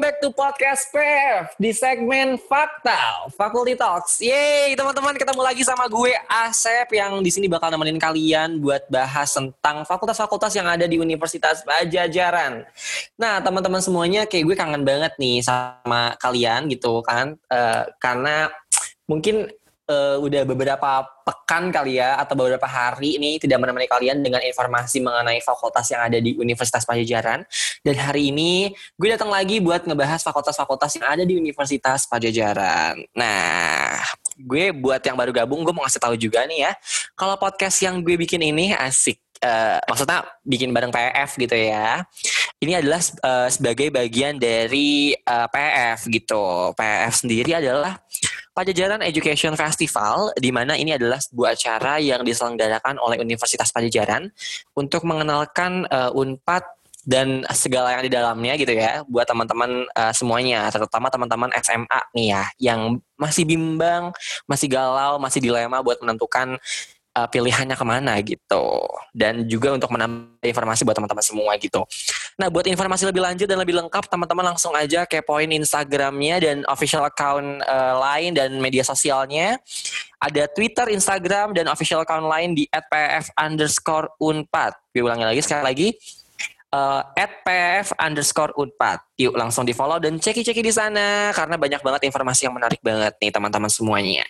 welcome back to podcast PF di segmen Fakta Faculty Talks. Yeay, teman-teman ketemu lagi sama gue Asep yang di sini bakal nemenin kalian buat bahas tentang fakultas-fakultas yang ada di Universitas Pajajaran. Nah, teman-teman semuanya kayak gue kangen banget nih sama kalian gitu kan, uh, karena mungkin uh, udah beberapa pekan kali ya atau beberapa hari ini tidak menemani kalian dengan informasi mengenai fakultas yang ada di Universitas Pajajaran. Dan hari ini gue datang lagi buat ngebahas fakultas-fakultas yang ada di Universitas Pajajaran. Nah, gue buat yang baru gabung gue mau ngasih tahu juga nih ya, kalau podcast yang gue bikin ini asik. Uh, maksudnya bikin bareng PF gitu ya. Ini adalah uh, sebagai bagian dari uh, PF gitu. PF sendiri adalah Pajajaran Education Festival, di mana ini adalah sebuah acara yang diselenggarakan oleh Universitas Pajajaran untuk mengenalkan uh, Unpad dan segala yang di dalamnya gitu ya buat teman-teman uh, semuanya terutama teman-teman SMA nih ya yang masih bimbang, masih galau, masih dilema buat menentukan uh, pilihannya ke mana gitu dan juga untuk menambah informasi buat teman-teman semua gitu. Nah buat informasi lebih lanjut dan lebih lengkap teman-teman langsung aja kepoin Instagramnya dan official account uh, lain dan media sosialnya. Ada Twitter, Instagram, dan official account lain di @pf underscore unpad. Gue ulangi lagi sekali lagi uh, pf underscore unpad. Yuk langsung di follow dan ceki-ceki di sana karena banyak banget informasi yang menarik banget nih teman-teman semuanya.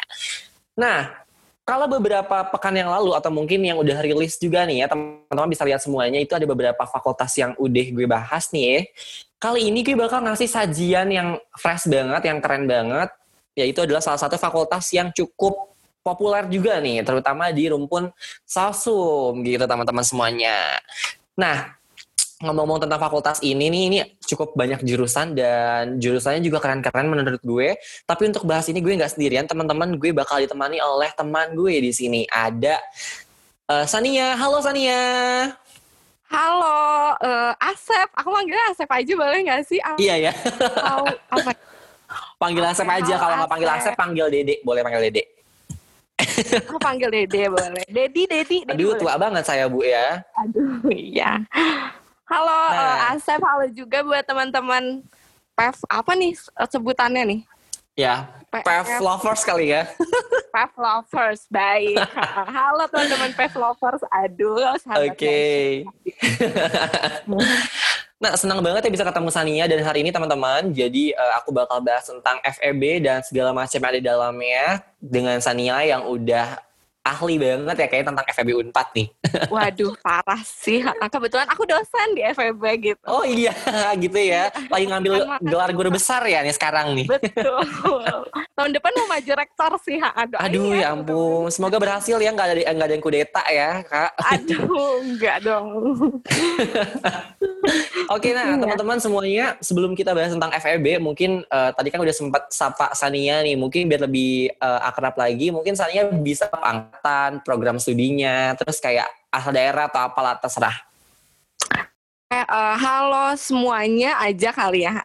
Nah, kalau beberapa pekan yang lalu atau mungkin yang udah rilis juga nih ya teman-teman bisa lihat semuanya itu ada beberapa fakultas yang udah gue bahas nih ya. Kali ini gue bakal ngasih sajian yang fresh banget, yang keren banget. Yaitu adalah salah satu fakultas yang cukup populer juga nih, terutama di rumpun Salsum gitu teman-teman semuanya. Nah, ngomong-ngomong tentang fakultas ini nih ini cukup banyak jurusan dan jurusannya juga keren-keren menurut gue. Tapi untuk bahas ini gue nggak sendirian, teman-teman gue bakal ditemani oleh teman gue di sini. Ada uh, Sania. Halo Sania. Halo, uh, Asep. Aku manggilnya Asep aja boleh nggak sih? Aku iya ya. apa? Panggil Asep aja. Kalau nggak panggil Asep, panggil Dede. Boleh panggil Dede. Aku panggil Dede boleh. Dedi, Dedi. Aduh, tua banget saya Bu ya. Aduh, iya. Halo nah. uh, Asep, halo juga buat teman-teman PEV apa nih sebutannya nih? Ya, PEV lovers kali ya. PEV lovers, baik. halo teman-teman PEV lovers, aduh. Oke. Okay. Nah, senang banget ya bisa ketemu Sania dan hari ini teman-teman. Jadi uh, aku bakal bahas tentang FEB dan segala macam yang ada di dalamnya dengan Sania yang udah ahli banget ya kayak tentang FEB Unpad nih. Waduh, parah sih. Kebetulan aku dosen di FEB gitu. Oh iya, gitu ya. Lagi ngambil gelar guru besar ya nih sekarang nih. Betul. Tahun depan mau maju rektor sih. Aduh, Aduh ya ampun. Semoga berhasil ya, nggak ada nggak ada yang kudeta ya, Kak. Aduh, enggak dong. Oke, nah iya. teman-teman semuanya sebelum kita bahas tentang FEB, mungkin uh, tadi kan udah sempat sapa Sania nih, mungkin biar lebih uh, akrab lagi, mungkin Sania bisa angkatan, program studinya, terus kayak asal daerah atau apalah terserah. Eh, uh, halo semuanya aja kali ya.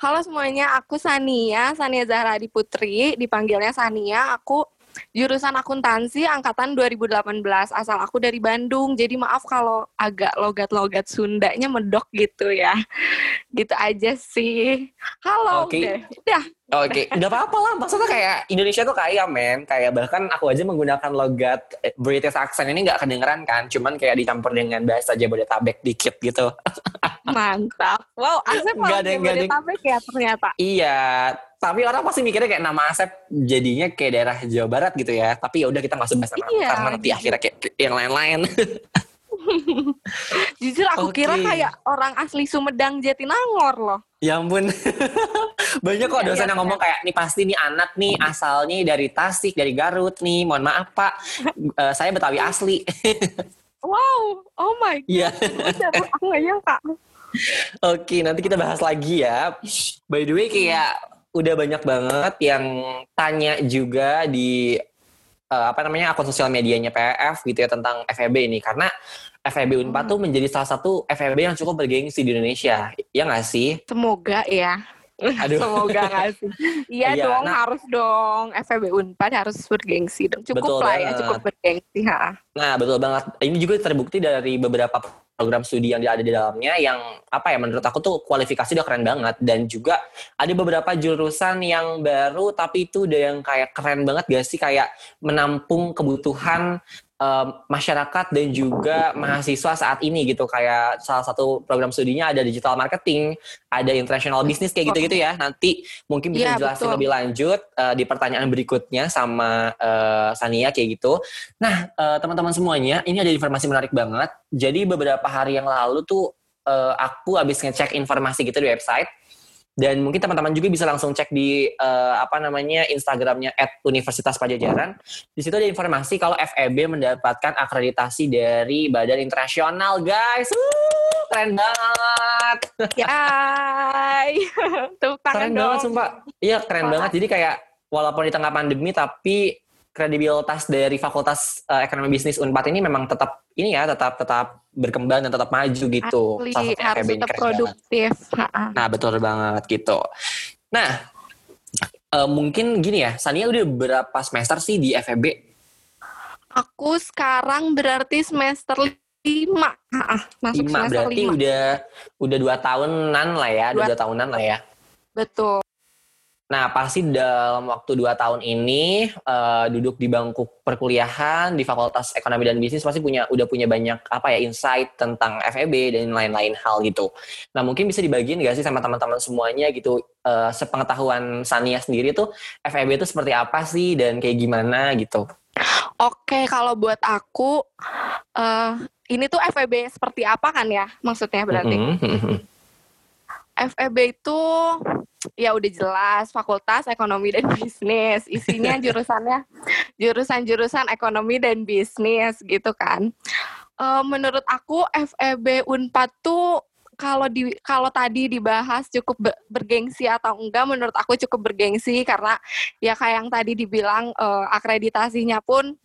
Halo semuanya, aku Sania, Sania Zahra Putri, dipanggilnya Sania. Aku jurusan akuntansi angkatan 2018 asal aku dari Bandung jadi maaf kalau agak logat-logat Sundanya medok gitu ya gitu aja sih halo okay. udah Oke, okay. nggak apa-apa lah. Maksudnya kayak Indonesia tuh kaya, men. Kayak bahkan aku aja menggunakan logat eh, British accent ini nggak kedengeran kan. Cuman kayak dicampur dengan bahasa Jabodetabek dikit gitu. Mantap. Wow, Asep ada, Jabodetabek ya ternyata. Iya. Tapi orang pasti mikirnya kayak nama Asep jadinya kayak daerah Jawa Barat gitu ya. Tapi ya udah kita nggak bahas iya, karena nanti akhirnya kayak yang lain-lain. Jujur aku okay. kira kayak orang asli Sumedang Jatinangor loh. Ya ampun. Banyak kok iya, dosen ya, yang ngomong kayak nih pasti nih anak nih asalnya dari Tasik, dari Garut nih. Mohon maaf Pak, uh, saya Betawi asli. wow, oh my god. Iya. aku gak nyangka. Oke, nanti kita bahas lagi ya. By the way kayak udah banyak banget yang tanya juga di uh, apa namanya akun sosial medianya PF gitu ya tentang FEB ini karena FEB Unpad hmm. tuh menjadi salah satu FEB yang cukup bergengsi di Indonesia. Ya nggak sih? Semoga ya. Aduh. Semoga gak sih. Iya Iya, dong, nah- harus dong. FEB Unpad harus bergengsi dong. Cukup Betul lah ya, banget. cukup bergengsi. Ha. Nah, betul banget. Ini juga terbukti dari beberapa program studi yang ada di dalamnya yang apa ya menurut aku tuh kualifikasi udah keren banget dan juga ada beberapa jurusan yang baru tapi itu udah yang kayak keren banget gak sih kayak menampung kebutuhan em, masyarakat dan juga mahasiswa saat ini gitu kayak salah satu program studinya ada digital marketing, ada international business kayak gitu-gitu ya. Nanti mungkin bisa Iya, jelasin betul. lebih lanjut eh, di pertanyaan berikutnya sama eh, Sania kayak gitu. Nah, eh, teman-teman semuanya, ini ada informasi menarik banget. Jadi beberapa hari yang lalu tuh eh, aku habis ngecek informasi gitu di website dan mungkin teman-teman juga bisa langsung cek di eh, apa namanya Instagramnya Universitas Pajajaran. Di situ ada informasi kalau FEB mendapatkan akreditasi dari Badan Internasional, guys. Wuh, keren banget. Yay. Tepuk tangan Keren dong. banget sumpah. Iya, keren Wah. banget. Jadi kayak walaupun di tengah pandemi tapi kredibilitas dari Fakultas eh, Ekonomi Bisnis Unpad ini memang tetap ini ya, tetap tetap berkembang dan tetap maju gitu. Asli, Salah harus tetap banget. produktif. Nah, betul banget gitu. Nah, eh, mungkin gini ya, Sania udah berapa semester sih di FEB? Aku sekarang berarti semester lima. Masuk Lima, semester berarti lima. udah udah dua tahunan lah ya, Dua- dua tahunan lah ya. Betul. Nah, pasti dalam waktu dua tahun ini eh, duduk di bangku perkuliahan di Fakultas Ekonomi dan Bisnis pasti punya udah punya banyak apa ya insight tentang FEB dan lain-lain hal gitu. Nah, mungkin bisa dibagiin gak sih sama teman-teman semuanya gitu eh, sepengetahuan Sania sendiri tuh FEB itu seperti apa sih dan kayak gimana gitu. Oke, kalau buat aku, eh ini tuh FEB seperti apa kan ya? Maksudnya berarti. Mhm. FEB itu ya udah jelas Fakultas Ekonomi dan Bisnis. Isinya jurusannya jurusan-jurusan ekonomi dan bisnis gitu kan. Eh, menurut aku FEB Unpad tuh kalau di kalau tadi dibahas cukup be- bergengsi atau enggak menurut aku cukup bergengsi karena ya kayak yang tadi dibilang eh, akreditasinya pun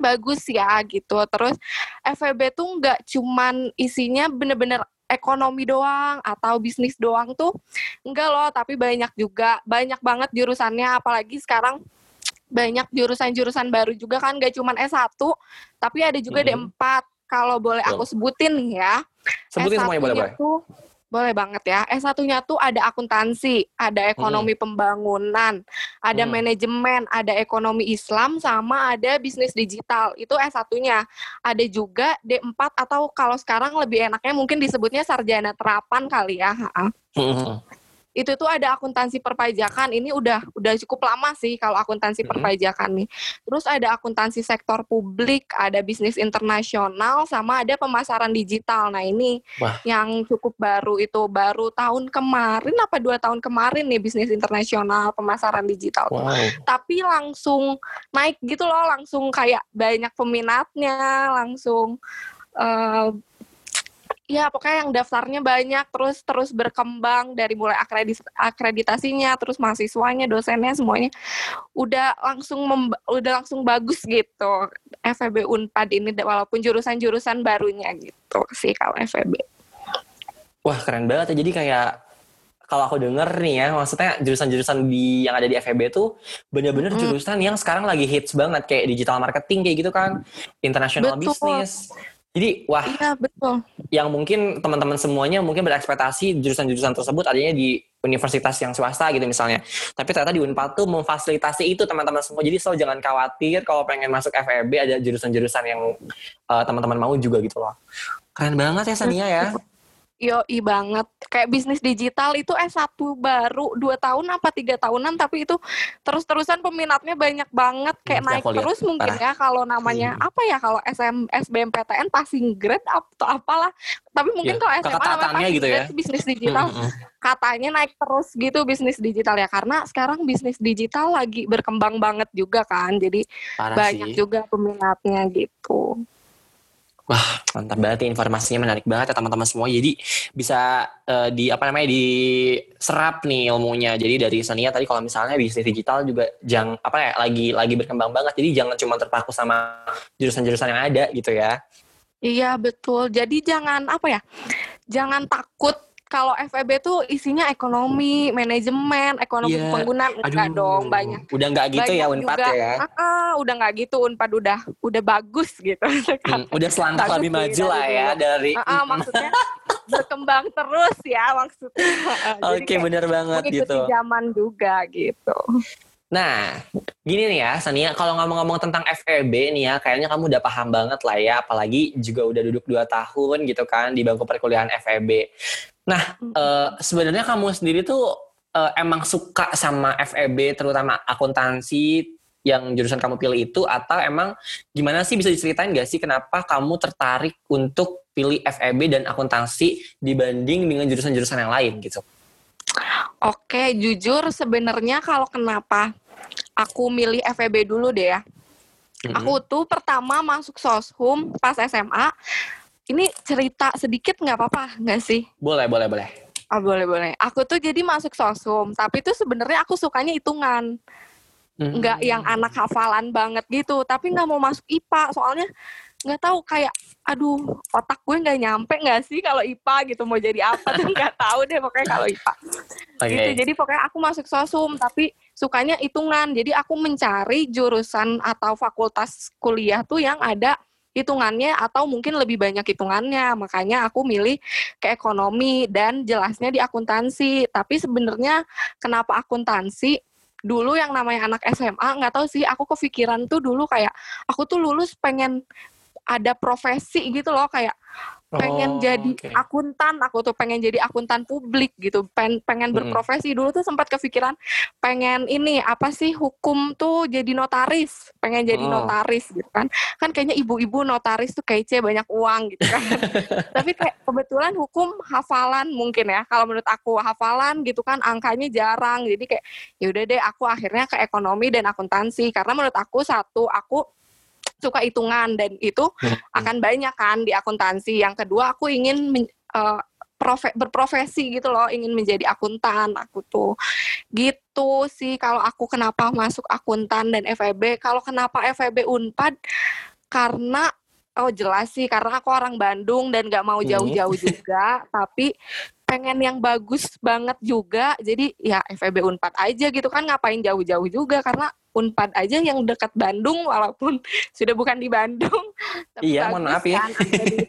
bagus ya gitu. Terus FEB tuh nggak cuman isinya bener-bener ekonomi doang atau bisnis doang tuh enggak loh, tapi banyak juga, banyak banget jurusannya apalagi sekarang banyak jurusan-jurusan baru juga kan gak cuman S1, tapi ada juga Mhm. D4. Kalau boleh aku sebutin nih ya. Sebutin semuanya boleh S1-nya boleh. Boleh banget ya. S1-nya tuh ada akuntansi, ada ekonomi pembangunan, ada Hmm. manajemen, ada ekonomi Islam, sama ada bisnis digital. Itu S1-nya. Ada juga D4 atau kalau sekarang lebih enaknya mungkin disebutnya sarjana terapan kali ya. Ha-ha. Itu tuh ada akuntansi perpajakan. Ini udah udah cukup lama sih kalau akuntansi Mhm. perpajakan nih. Terus ada akuntansi sektor publik, ada bisnis internasional, sama ada pemasaran digital. Nah ini Wah. yang cukup baru itu baru tahun kemarin apa dua tahun kemarin nih bisnis internasional pemasaran digital. tuh. Wow. Tapi langsung naik gitu loh, langsung kayak banyak peminatnya, langsung eh ya pokoknya yang daftarnya banyak terus terus berkembang dari mulai akredis- akreditasinya terus mahasiswanya dosennya semuanya udah langsung udah langsung bagus gitu FEB Unpad ini walaupun jurusan-jurusan barunya gitu sih kalau FEB Wah keren banget ya. Jadi kayak kalau aku denger nih ya, maksudnya jurusan-jurusan di yang ada di FEB tuh bener-bener Mm. jurusan yang sekarang lagi hits banget kayak digital marketing kayak gitu kan, international Betul. business. Jadi wah iya betul yang mungkin teman-teman semuanya mungkin berekspektasi jurusan-jurusan tersebut adanya di universitas yang swasta gitu misalnya. Tapi ternyata di Unpad tuh memfasilitasi itu teman-teman semua. Jadi so jangan khawatir kalau pengen masuk FEB ada jurusan-jurusan yang uh, teman-teman mau juga gitu loh. Keren banget ya Sania ya. Yoi banget. Kayak bisnis digital itu S1 baru dua tahun apa tiga tahunan tapi itu terus-terusan peminatnya banyak banget kayak Hmm, naik lihat. terus mungkin Parah. ya kalau namanya Hmm. apa ya kalau SM SBMPTN passing grade atau apalah. Tapi mungkin Ya, kalau SMA namanya passing gitu ya. grade bisnis digital Mm-mm. katanya naik terus gitu bisnis digital ya karena sekarang bisnis digital lagi berkembang banget juga kan. Jadi Parah banyak sih. juga peminatnya gitu. Wah, mantap banget ya informasinya menarik banget ya teman-teman semua. Jadi bisa eh, di apa namanya diserap nih ilmunya. Jadi dari Sania tadi kalau misalnya bisnis digital juga jangan apa ya lagi lagi berkembang banget. Jadi jangan cuma terpaku sama jurusan-jurusan yang ada gitu ya. Iya betul. Jadi jangan apa ya? Jangan takut kalau FEB tuh isinya ekonomi, manajemen, ekonomi Iya. penggunaan enggak Aduh, dong, banyak. Udah nggak gitu ya banyak Unpad juga. ya. Ah, udah nggak gitu Unpad udah udah bagus gitu. Hmm, udah selangkah lebih maju lah ya dari. Ah, ah, maksudnya berkembang terus ya maksudnya. Oke, kayak bener banget gitu. zaman juga gitu. Nah, gini nih ya, Sania, kalau ngomong-ngomong tentang FEB nih ya, kayaknya kamu udah paham banget lah ya, apalagi juga udah duduk 2 tahun gitu kan di bangku perkuliahan FEB. Nah, eh, sebenarnya kamu sendiri tuh eh, emang suka sama FEB, terutama akuntansi yang jurusan kamu pilih itu, atau emang gimana sih bisa diceritain gak sih kenapa kamu tertarik untuk pilih FEB dan akuntansi dibanding dengan jurusan-jurusan yang lain gitu? Oke, jujur sebenarnya kalau kenapa aku milih FEB dulu deh ya. Mm-mm. Aku tuh pertama masuk soshum pas SMA. Ini cerita sedikit nggak apa-apa nggak sih? Boleh, boleh, boleh. Oh, boleh boleh. Aku tuh jadi masuk soshum, tapi tuh sebenarnya aku sukanya hitungan, Mm. nggak yang anak hafalan banget gitu. Tapi nggak mau masuk IPA, soalnya nggak tahu kayak, aduh otak gue nggak nyampe nggak sih kalau IPA gitu mau jadi apa tuh nggak tahu deh pokoknya kalau IPA. Oke. gitu jadi pokoknya aku masuk sosum tapi sukanya hitungan jadi aku mencari jurusan atau fakultas kuliah tuh yang ada hitungannya atau mungkin lebih banyak hitungannya. Makanya aku milih ke ekonomi dan jelasnya di akuntansi. Tapi sebenarnya kenapa akuntansi? Dulu yang namanya anak SMA nggak tahu sih aku kepikiran tuh dulu kayak aku tuh lulus pengen ada profesi gitu loh kayak pengen Oh, jadi oke. akuntan aku tuh pengen jadi akuntan publik gitu. Pengen pengen Mm-mm. berprofesi. Dulu tuh sempat kepikiran pengen ini apa sih hukum tuh jadi notaris. Pengen jadi Oh. notaris gitu kan. Kan kayaknya ibu-ibu notaris tuh kece banyak uang gitu kan. Tapi kayak kebetulan hukum hafalan mungkin ya. Kalau menurut aku hafalan gitu kan angkanya jarang. Jadi kayak ya udah deh aku akhirnya ke ekonomi dan akuntansi. Karena menurut aku satu aku suka hitungan dan itu akan banyak kan di akuntansi. Yang kedua aku ingin men- eh, profe- berprofesi gitu loh, ingin menjadi akuntan aku tuh. Gitu sih kalau aku kenapa masuk akuntan dan FEB. Kalau kenapa FEB Unpad karena oh jelas sih karena aku orang Bandung dan gak mau Hmm. jauh-jauh juga, tapi pengen yang bagus banget juga. Jadi ya FEB Unpad aja gitu kan ngapain jauh-jauh juga karena Unpad aja yang dekat Bandung walaupun sudah bukan di Bandung. Tapi Iya, mohon maaf ya.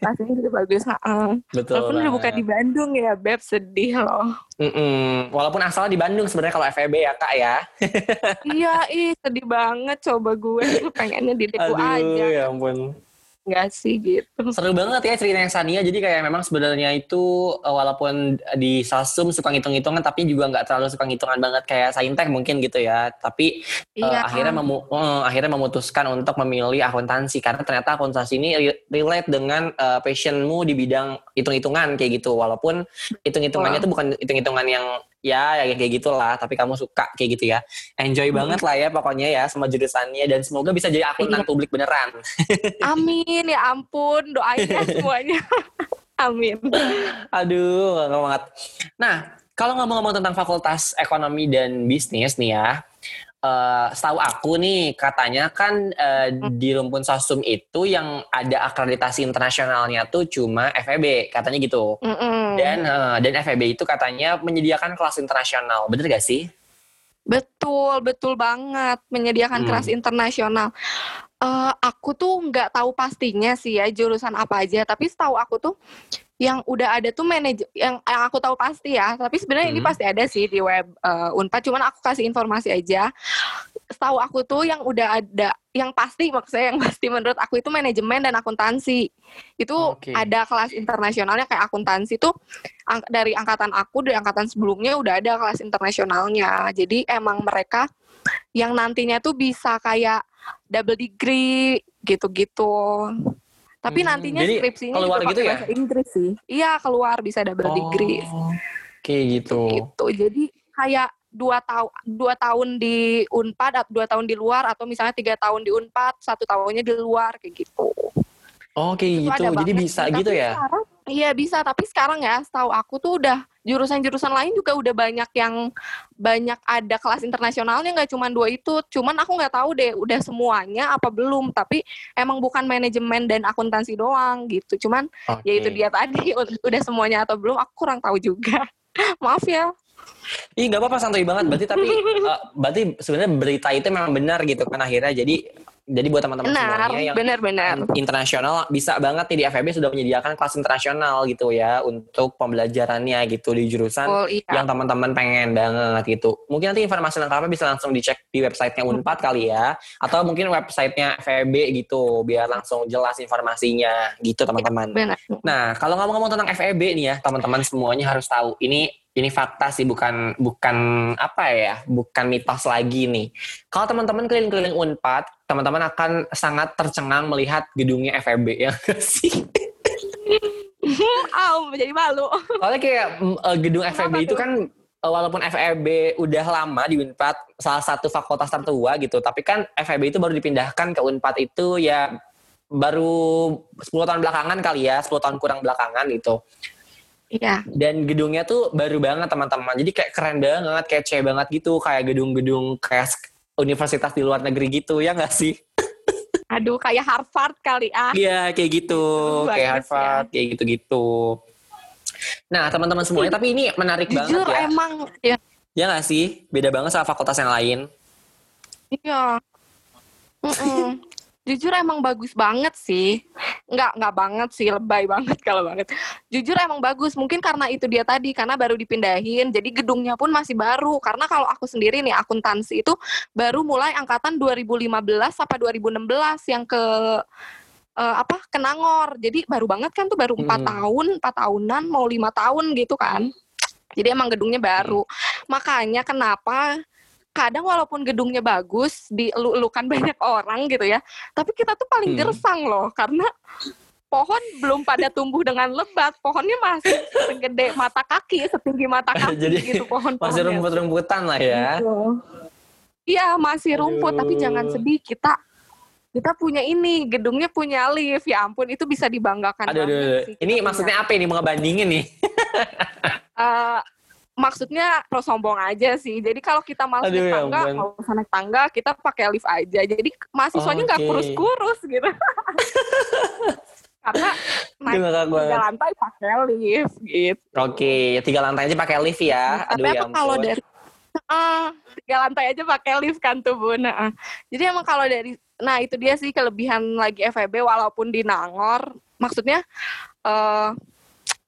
Kan, juga bagus. heeh. Betul. Walaupun udah bukan di Bandung ya, Beb sedih loh. Mm-mm. Walaupun asalnya di Bandung sebenarnya kalau FEB ya kak ya. iya, ih sedih banget coba gue pengennya di Deku aja. ya ampun. Enggak sih gitu. Seru banget ya ceritanya Sania. Jadi kayak memang sebenarnya itu eh, walaupun di Salsum suka ngitung-hitungan tapi juga nggak terlalu suka ngitungan banget kayak Saintek mungkin gitu ya. Tapi eh, Iya. akhirnya memu- eh, akhirnya memutuskan untuk memilih akuntansi karena ternyata akuntansi ini re- relate dengan eh, passionmu di bidang hitung-hitungan kayak gitu. Walaupun hitung-hitungannya itu bukan hitung-hitungan yang ya yang kayak gitulah, tapi kamu suka kayak gitu ya. Enjoy Hmm. banget lah ya pokoknya ya sama jurusannya dan semoga bisa jadi akuntan Iya. publik beneran. Amin ya ampun doain ya semuanya. Amin. Aduh, banget. Nah, kalau ngomong-ngomong tentang fakultas ekonomi dan bisnis nih ya, eh setahu aku nih katanya kan eh, di Rumpun Sosum itu yang ada akreditasi internasionalnya tuh cuma FEB, katanya gitu. Mm-mm. Dan eh, dan FEB itu katanya menyediakan kelas internasional, bener gak sih? Betul, betul banget menyediakan Hmm. kelas internasional. Eh, aku tuh nggak tahu pastinya sih ya jurusan apa aja, tapi setahu aku tuh yang udah ada tuh manajer yang yang aku tahu pasti ya, tapi sebenarnya ini Hmm. pasti ada sih di web eh, Unpad, cuman aku kasih informasi aja. Setahu aku tuh yang udah ada yang pasti maksudnya yang pasti menurut aku itu manajemen dan akuntansi. Itu Oke. ada kelas internasionalnya kayak akuntansi tuh ang- dari angkatan aku dari angkatan sebelumnya udah ada kelas internasionalnya. Jadi emang mereka yang nantinya tuh bisa kayak double degree gitu-gitu. Tapi Hmm, nantinya jadi skripsinya keluar juga gitu pakai ya? bahasa Inggris sih. Iya keluar bisa double degree Oh, Kayak gitu. gitu. Jadi kayak dua tahun dua tahun di Unpad, dua tahun di luar atau misalnya tiga tahun di Unpad, satu tahunnya di luar kayak gitu. Oh, kayak gitu. Jadi bisa gitu ya? sekarang- Iya bisa, tapi sekarang ya, setahu aku tuh udah jurusan-jurusan lain juga udah banyak yang banyak ada kelas internasionalnya nggak cuma dua itu. Cuman aku nggak tahu deh udah semuanya apa belum. Tapi emang bukan manajemen dan akuntansi doang gitu. Cuman okay. ya itu dia tadi udah semuanya atau belum aku kurang tahu juga. Maaf ya. Ih nggak apa-apa santuy banget. Berarti tapi uh, berarti sebenarnya berita itu memang benar gitu kan akhirnya. Jadi jadi buat teman-teman semuanya yang benar-benar internasional bisa banget nih di FEB sudah menyediakan kelas internasional gitu ya untuk pembelajarannya gitu di jurusan oh, iya. yang teman-teman pengen banget gitu. Mungkin nanti informasi lengkapnya bisa langsung dicek di websitenya Unpad kali ya atau mungkin websitenya FEB gitu biar langsung jelas informasinya gitu teman-teman. Nah kalau ngomong-ngomong tentang FEB nih ya teman-teman semuanya harus tahu ini ini fakta sih bukan bukan apa ya bukan mitos lagi nih. Kalau teman-teman keliling-keliling unpad teman-teman akan sangat tercengang melihat gedungnya FEB ya sih? Oh jadi malu. Soalnya kayak uh, gedung FEB itu kan uh, walaupun FEB udah lama di Unpad salah satu fakultas tertua gitu tapi kan FEB itu baru dipindahkan ke Unpad itu ya baru 10 tahun belakangan kali ya 10 tahun kurang belakangan gitu Iya. Dan gedungnya tuh baru banget teman-teman. Jadi kayak keren banget, kece banget gitu, kayak gedung-gedung kayak universitas di luar negeri gitu ya nggak sih? Aduh, kayak Harvard kali ah. Iya, kayak gitu, kayak Harvard, ya. kayak gitu-gitu. Nah, teman-teman semuanya, tapi ini menarik Jujur, banget ya. emang ya. Ya nggak sih? Beda banget sama fakultas yang lain. Iya. Mm -mm jujur emang bagus banget sih. Nggak nggak banget sih lebay banget kalau banget. Jujur emang bagus mungkin karena itu dia tadi karena baru dipindahin jadi gedungnya pun masih baru. Karena kalau aku sendiri nih akuntansi itu baru mulai angkatan 2015 sampai 2016 yang ke uh, apa kenangor. Jadi baru banget kan tuh baru empat hmm. tahun empat tahunan mau lima tahun gitu kan. Jadi emang gedungnya baru. Hmm. makanya kenapa kadang walaupun gedungnya bagus dielu-elukan banyak orang gitu ya tapi kita tuh paling hmm. gersang loh karena pohon belum pada tumbuh dengan lebat pohonnya masih segede mata kaki setinggi mata kaki jadi gitu pohon masih rumput-rumputan lah ya gitu. iya masih rumput Aduh. tapi jangan sedih kita kita punya ini gedungnya punya lift ya ampun itu bisa dibanggakan aduh, aduh, aduh. ini maksudnya apa ini mau ngebandingin nih uh, maksudnya pro sombong aja sih. Jadi kalau kita malas naik ya tangga, mau naik tangga, kita pakai lift aja. Jadi mahasiswanya nggak okay. kurus-kurus gitu. Karena naik tiga lantai pakai lift gitu. Oke, okay. tiga lantai aja pakai lift ya. Aduh, Tapi ya kalau dari uh, tiga lantai aja pakai lift kan tuh bu. Nah, jadi emang kalau dari, nah itu dia sih kelebihan lagi FEB walaupun di Nangor, maksudnya uh,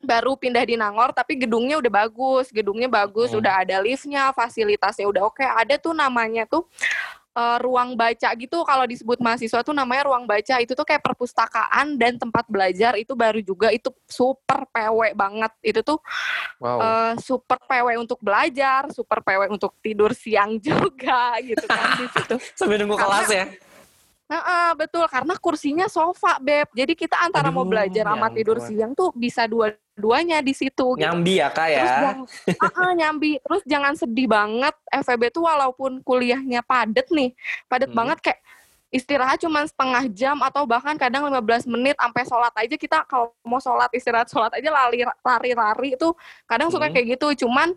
baru pindah di Nangor tapi gedungnya udah bagus gedungnya bagus hmm. udah ada liftnya fasilitasnya udah oke. Ada tuh namanya tuh uh, ruang baca gitu. Kalau disebut mahasiswa tuh namanya ruang baca. Itu tuh kayak perpustakaan dan tempat belajar. Itu baru juga itu super PW banget. Itu tuh wow. uh, super PW untuk belajar super PW untuk tidur siang juga gitu kan di situ. Sambil nunggu kelas ya? Nah, uh, betul. Karena kursinya sofa beb. Jadi kita antara Aduh, mau belajar sama tidur siang tuh bisa dua-duanya di situ. Gitu. Nyambi ya kak ya. Terus jangan, uh, uh, nyambi. Terus jangan sedih banget. FEB tuh walaupun kuliahnya padet nih, padet hmm. banget kayak istirahat cuma setengah jam atau bahkan kadang 15 menit sampai sholat aja kita kalau mau sholat istirahat sholat aja lari lari lari itu kadang suka hmm. kayak gitu cuman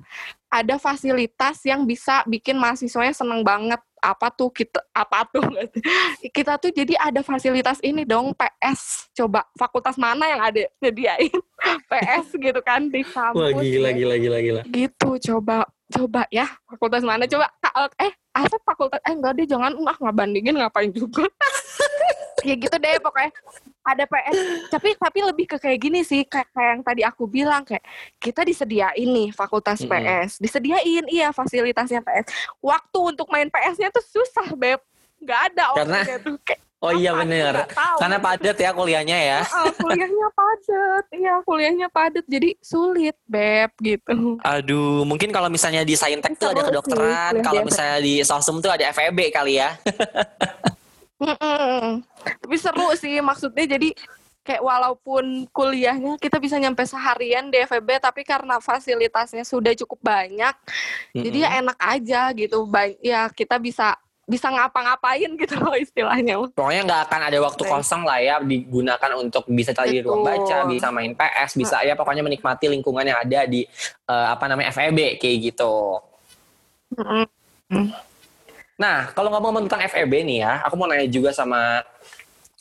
ada fasilitas yang bisa bikin mahasiswanya seneng banget apa tuh kita apa tuh kita tuh jadi ada fasilitas ini dong PS coba fakultas mana yang ada sediain PS gitu kan di kampus Wah, gila, ya. gila gila gila. Gitu coba coba ya fakultas mana? Coba eh apa fakultas? Eh enggak deh jangan ah nggak bandingin ngapain juga ya gitu deh pokoknya. Ada PS tapi tapi lebih ke kayak gini sih kayak, kayak yang tadi aku bilang kayak kita disediain nih fakultas mm -hmm. PS disediain iya fasilitasnya PS waktu untuk main PS-nya tuh susah beb. Nggak ada karena tuh. Kayak, Oh iya bener, karena padat ya kuliahnya ya. Uh, kuliahnya padat, iya kuliahnya padat, jadi sulit beb gitu. Aduh, mungkin kalau misalnya di Saintek tuh ada kedokteran, kalau misalnya di Sosum tuh ada FEB kali ya. Tapi seru sih maksudnya jadi kayak walaupun kuliahnya kita bisa nyampe seharian di FEB tapi karena fasilitasnya sudah cukup banyak mm-hmm. jadi ya enak aja gitu ba- ya kita bisa bisa ngapa-ngapain gitu loh istilahnya. Pokoknya nggak akan ada waktu kosong lah ya digunakan untuk bisa cari di ruang baca, bisa main PS, bisa ya pokoknya menikmati lingkungan yang ada di uh, apa namanya FEB kayak gitu. Nah, kalau ngomong tentang FEB nih ya, aku mau nanya juga sama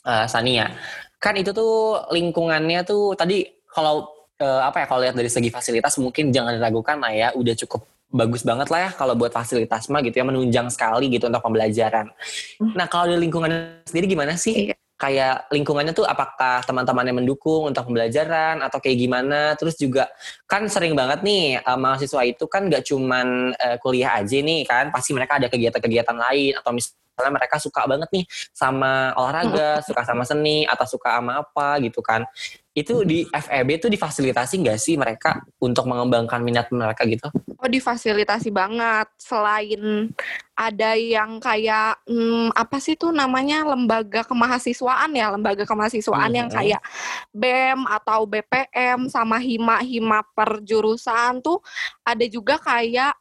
uh, Sania. Kan itu tuh lingkungannya tuh tadi kalau uh, apa ya kalau lihat dari segi fasilitas mungkin jangan diragukan lah ya, udah cukup bagus banget lah ya kalau buat fasilitas mah gitu ya menunjang sekali gitu untuk pembelajaran. Hmm. Nah kalau di lingkungan sendiri gimana sih? Iya. Kayak lingkungannya tuh apakah teman-temannya mendukung untuk pembelajaran atau kayak gimana? Terus juga kan sering banget nih uh, mahasiswa itu kan gak cuman uh, kuliah aja nih kan, pasti mereka ada kegiatan-kegiatan lain atau misalnya mereka suka banget nih sama olahraga, hmm. suka sama seni atau suka sama apa gitu kan itu di FEB itu difasilitasi nggak sih mereka untuk mengembangkan minat mereka gitu? Oh difasilitasi banget. Selain ada yang kayak hmm, apa sih tuh namanya lembaga kemahasiswaan ya, lembaga kemahasiswaan hmm. yang kayak BEM atau BPM sama hima-hima perjurusan tuh ada juga kayak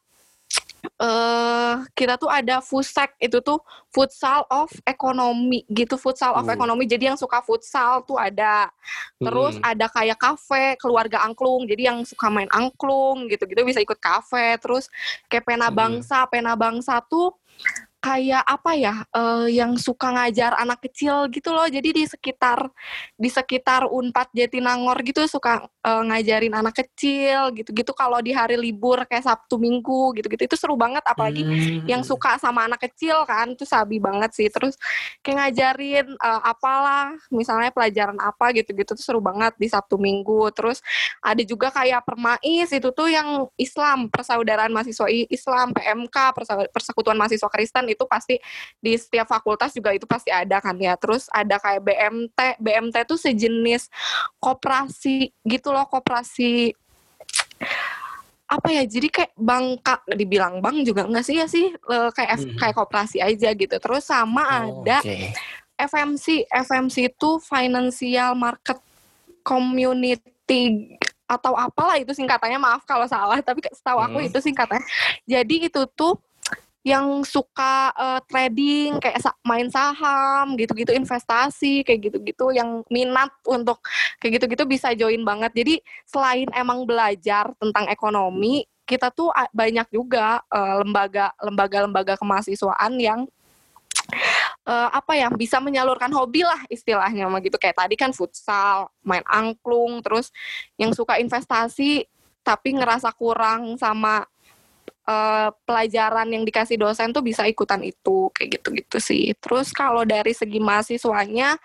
uh, kita tuh ada FUSEK itu tuh futsal of economy gitu futsal of uh. economy jadi yang suka futsal tuh ada terus hmm. ada kayak kafe keluarga angklung jadi yang suka main angklung gitu-gitu bisa ikut kafe terus kayak pena hmm. bangsa pena bangsa tuh kayak apa ya uh, yang suka ngajar anak kecil gitu loh. Jadi di sekitar di sekitar Unpad Jatinangor gitu suka uh, ngajarin anak kecil gitu-gitu kalau di hari libur kayak Sabtu Minggu gitu-gitu itu seru banget. Apalagi hmm. yang suka sama anak kecil kan itu sabi banget sih. Terus kayak ngajarin uh, apalah misalnya pelajaran apa gitu-gitu tuh seru banget di Sabtu Minggu. Terus ada juga kayak permais itu tuh yang Islam persaudaraan mahasiswa Islam PMK persekutuan mahasiswa Kristen itu pasti di setiap fakultas juga itu pasti ada kan ya. Terus ada kayak BMT, BMT itu sejenis koperasi gitu loh, koperasi apa ya jadi kayak bank dibilang bank juga enggak sih ya sih kayak hmm. kayak koperasi aja gitu terus sama oh, ada okay. FMC FMC itu financial market community atau apalah itu singkatannya maaf kalau salah tapi setahu aku hmm. itu singkatannya jadi itu tuh yang suka uh, trading kayak main saham gitu-gitu investasi kayak gitu-gitu yang minat untuk kayak gitu-gitu bisa join banget. Jadi selain emang belajar tentang ekonomi kita tuh banyak juga uh, lembaga lembaga-lembaga kemahasiswaan yang uh, apa ya bisa menyalurkan hobi lah istilahnya gitu. Kayak tadi kan futsal main angklung terus yang suka investasi tapi ngerasa kurang sama uh, pelajaran yang dikasih dosen tuh bisa ikutan itu kayak gitu-gitu sih. Terus kalau dari segi mahasiswanya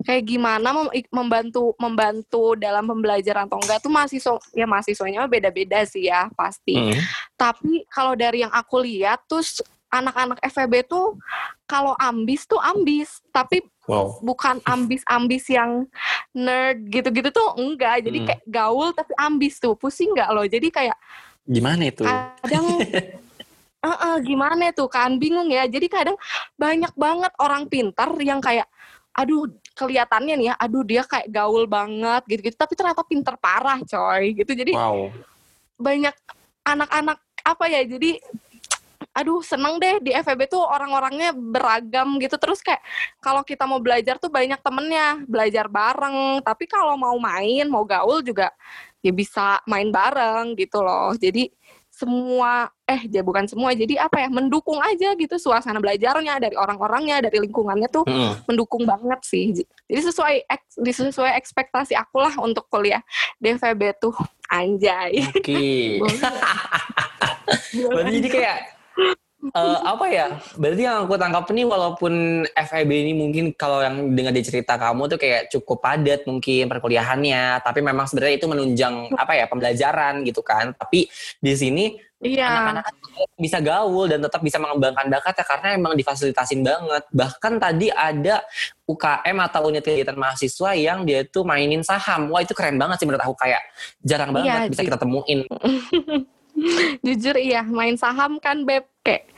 kayak gimana membantu membantu dalam pembelajaran atau enggak tuh mahasiswa ya mahasiswanya beda-beda sih ya pasti. Hmm. Tapi kalau dari yang aku lihat tuh anak-anak FEB tuh kalau ambis tuh ambis, tapi wow. bukan ambis-ambis yang nerd gitu-gitu tuh enggak. Jadi hmm. kayak gaul tapi ambis tuh. Pusing nggak loh? Jadi kayak Gimana itu? Kadang uh, uh, gimana tuh kan bingung ya. Jadi kadang banyak banget orang pintar yang kayak aduh kelihatannya nih ya, aduh dia kayak gaul banget gitu-gitu, tapi ternyata pinter parah coy gitu. Jadi wow. banyak anak-anak apa ya? Jadi aduh seneng deh di FEB tuh orang-orangnya beragam gitu terus kayak kalau kita mau belajar tuh banyak temennya belajar bareng tapi kalau mau main mau gaul juga ya bisa main bareng gitu loh. Jadi semua eh ya bukan semua jadi apa ya mendukung aja gitu suasana belajarnya dari orang-orangnya dari lingkungannya tuh hmm. mendukung banget sih. Jadi sesuai eks, sesuai ekspektasi aku lah untuk kuliah DVB tuh. Anjay. Oke. Okay. jadi kayak uh, apa ya? Berarti yang aku tangkap ini walaupun FEB ini mungkin kalau yang dengan dicerita kamu tuh kayak cukup padat mungkin perkuliahannya, tapi memang sebenarnya itu menunjang apa ya pembelajaran gitu kan. Tapi di sini Iya. Anak-anak bisa gaul dan tetap bisa mengembangkan bakatnya karena emang difasilitasin banget. Bahkan tadi ada UKM atau unit kegiatan mahasiswa yang dia tuh mainin saham. Wah itu keren banget sih menurut aku kayak jarang banget iya, bisa kita temuin. Jujur iya, main saham kan beb kayak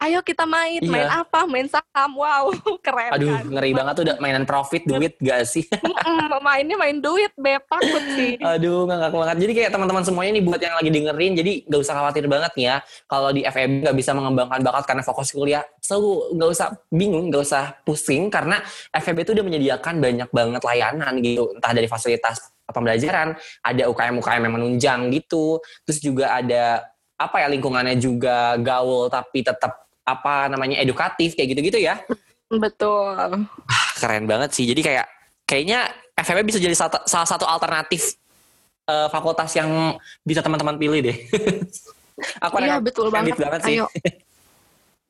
ayo kita main, Iya. main apa? Main saham, wow, keren Aduh, kan? ngeri banget tuh mainan profit duit gak sih? Mainnya main duit, beb, takut sih. Aduh, ngakak banget. Jadi kayak teman-teman semuanya nih buat yang lagi dengerin, jadi gak usah khawatir banget nih ya. Kalau di FEB gak bisa mengembangkan bakat karena fokus kuliah, so gak usah bingung, gak usah pusing karena FEB itu udah menyediakan banyak banget layanan gitu. Entah dari fasilitas pembelajaran, ada UKM-UKM yang menunjang gitu. Terus juga ada apa ya lingkungannya juga gaul tapi tetap apa namanya edukatif kayak gitu-gitu ya. Betul. Keren banget sih. Jadi kayak kayaknya FEB bisa jadi salah satu alternatif eh, fakultas yang bisa teman-teman pilih deh. Aku Iya, betul banget. banget sih. Ayo.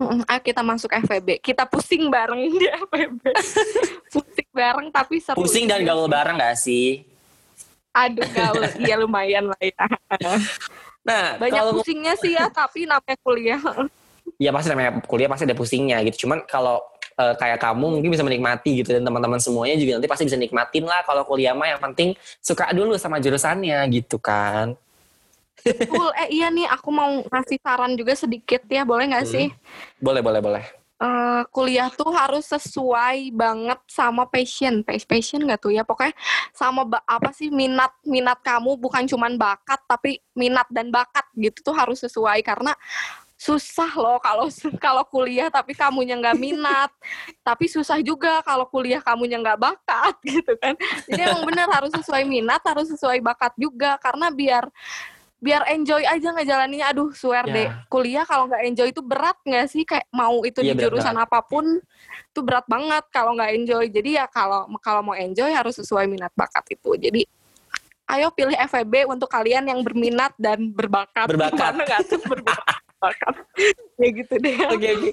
Ayo kita masuk FEB. Kita pusing bareng di FEB. pusing bareng tapi seru. Pusing dan gaul bareng gak sih? Aduh gaul. Iya lumayan lah ya. Nah, Banyak kalau pusingnya sih ya, tapi namanya kuliah. Ya pasti namanya kuliah pasti ada pusingnya gitu. Cuman kalau eh, kayak kamu mungkin bisa menikmati gitu dan teman-teman semuanya juga nanti pasti bisa nikmatin lah kalau kuliah mah yang penting suka dulu sama jurusannya gitu kan. Betul. Eh iya nih, aku mau ngasih saran juga sedikit ya, boleh nggak Hmm. sih? Boleh, boleh, boleh. Eh, kuliah tuh harus sesuai banget sama passion, Pas- passion nggak tuh ya? Pokoknya sama apa sih minat minat kamu bukan cuman bakat tapi minat dan bakat gitu tuh harus sesuai karena susah loh kalau kalau kuliah tapi kamunya nggak minat. Tapi susah juga kalau kuliah kamunya nggak bakat gitu kan. Jadi emang bener harus sesuai minat harus sesuai bakat juga. Karena biar biar enjoy aja ngejalaninnya. Aduh swear Ya. deh kuliah kalau nggak enjoy itu berat nggak sih? Kayak mau itu Iya, di berat jurusan apa pun itu berat banget kalau nggak enjoy. Jadi ya kalau kalau mau enjoy harus sesuai minat bakat itu. Jadi ayo pilih FEB untuk kalian yang berminat dan berbakat. Berbakat. Gimana nggak tuh berbakat ya gitu deh Oke oke.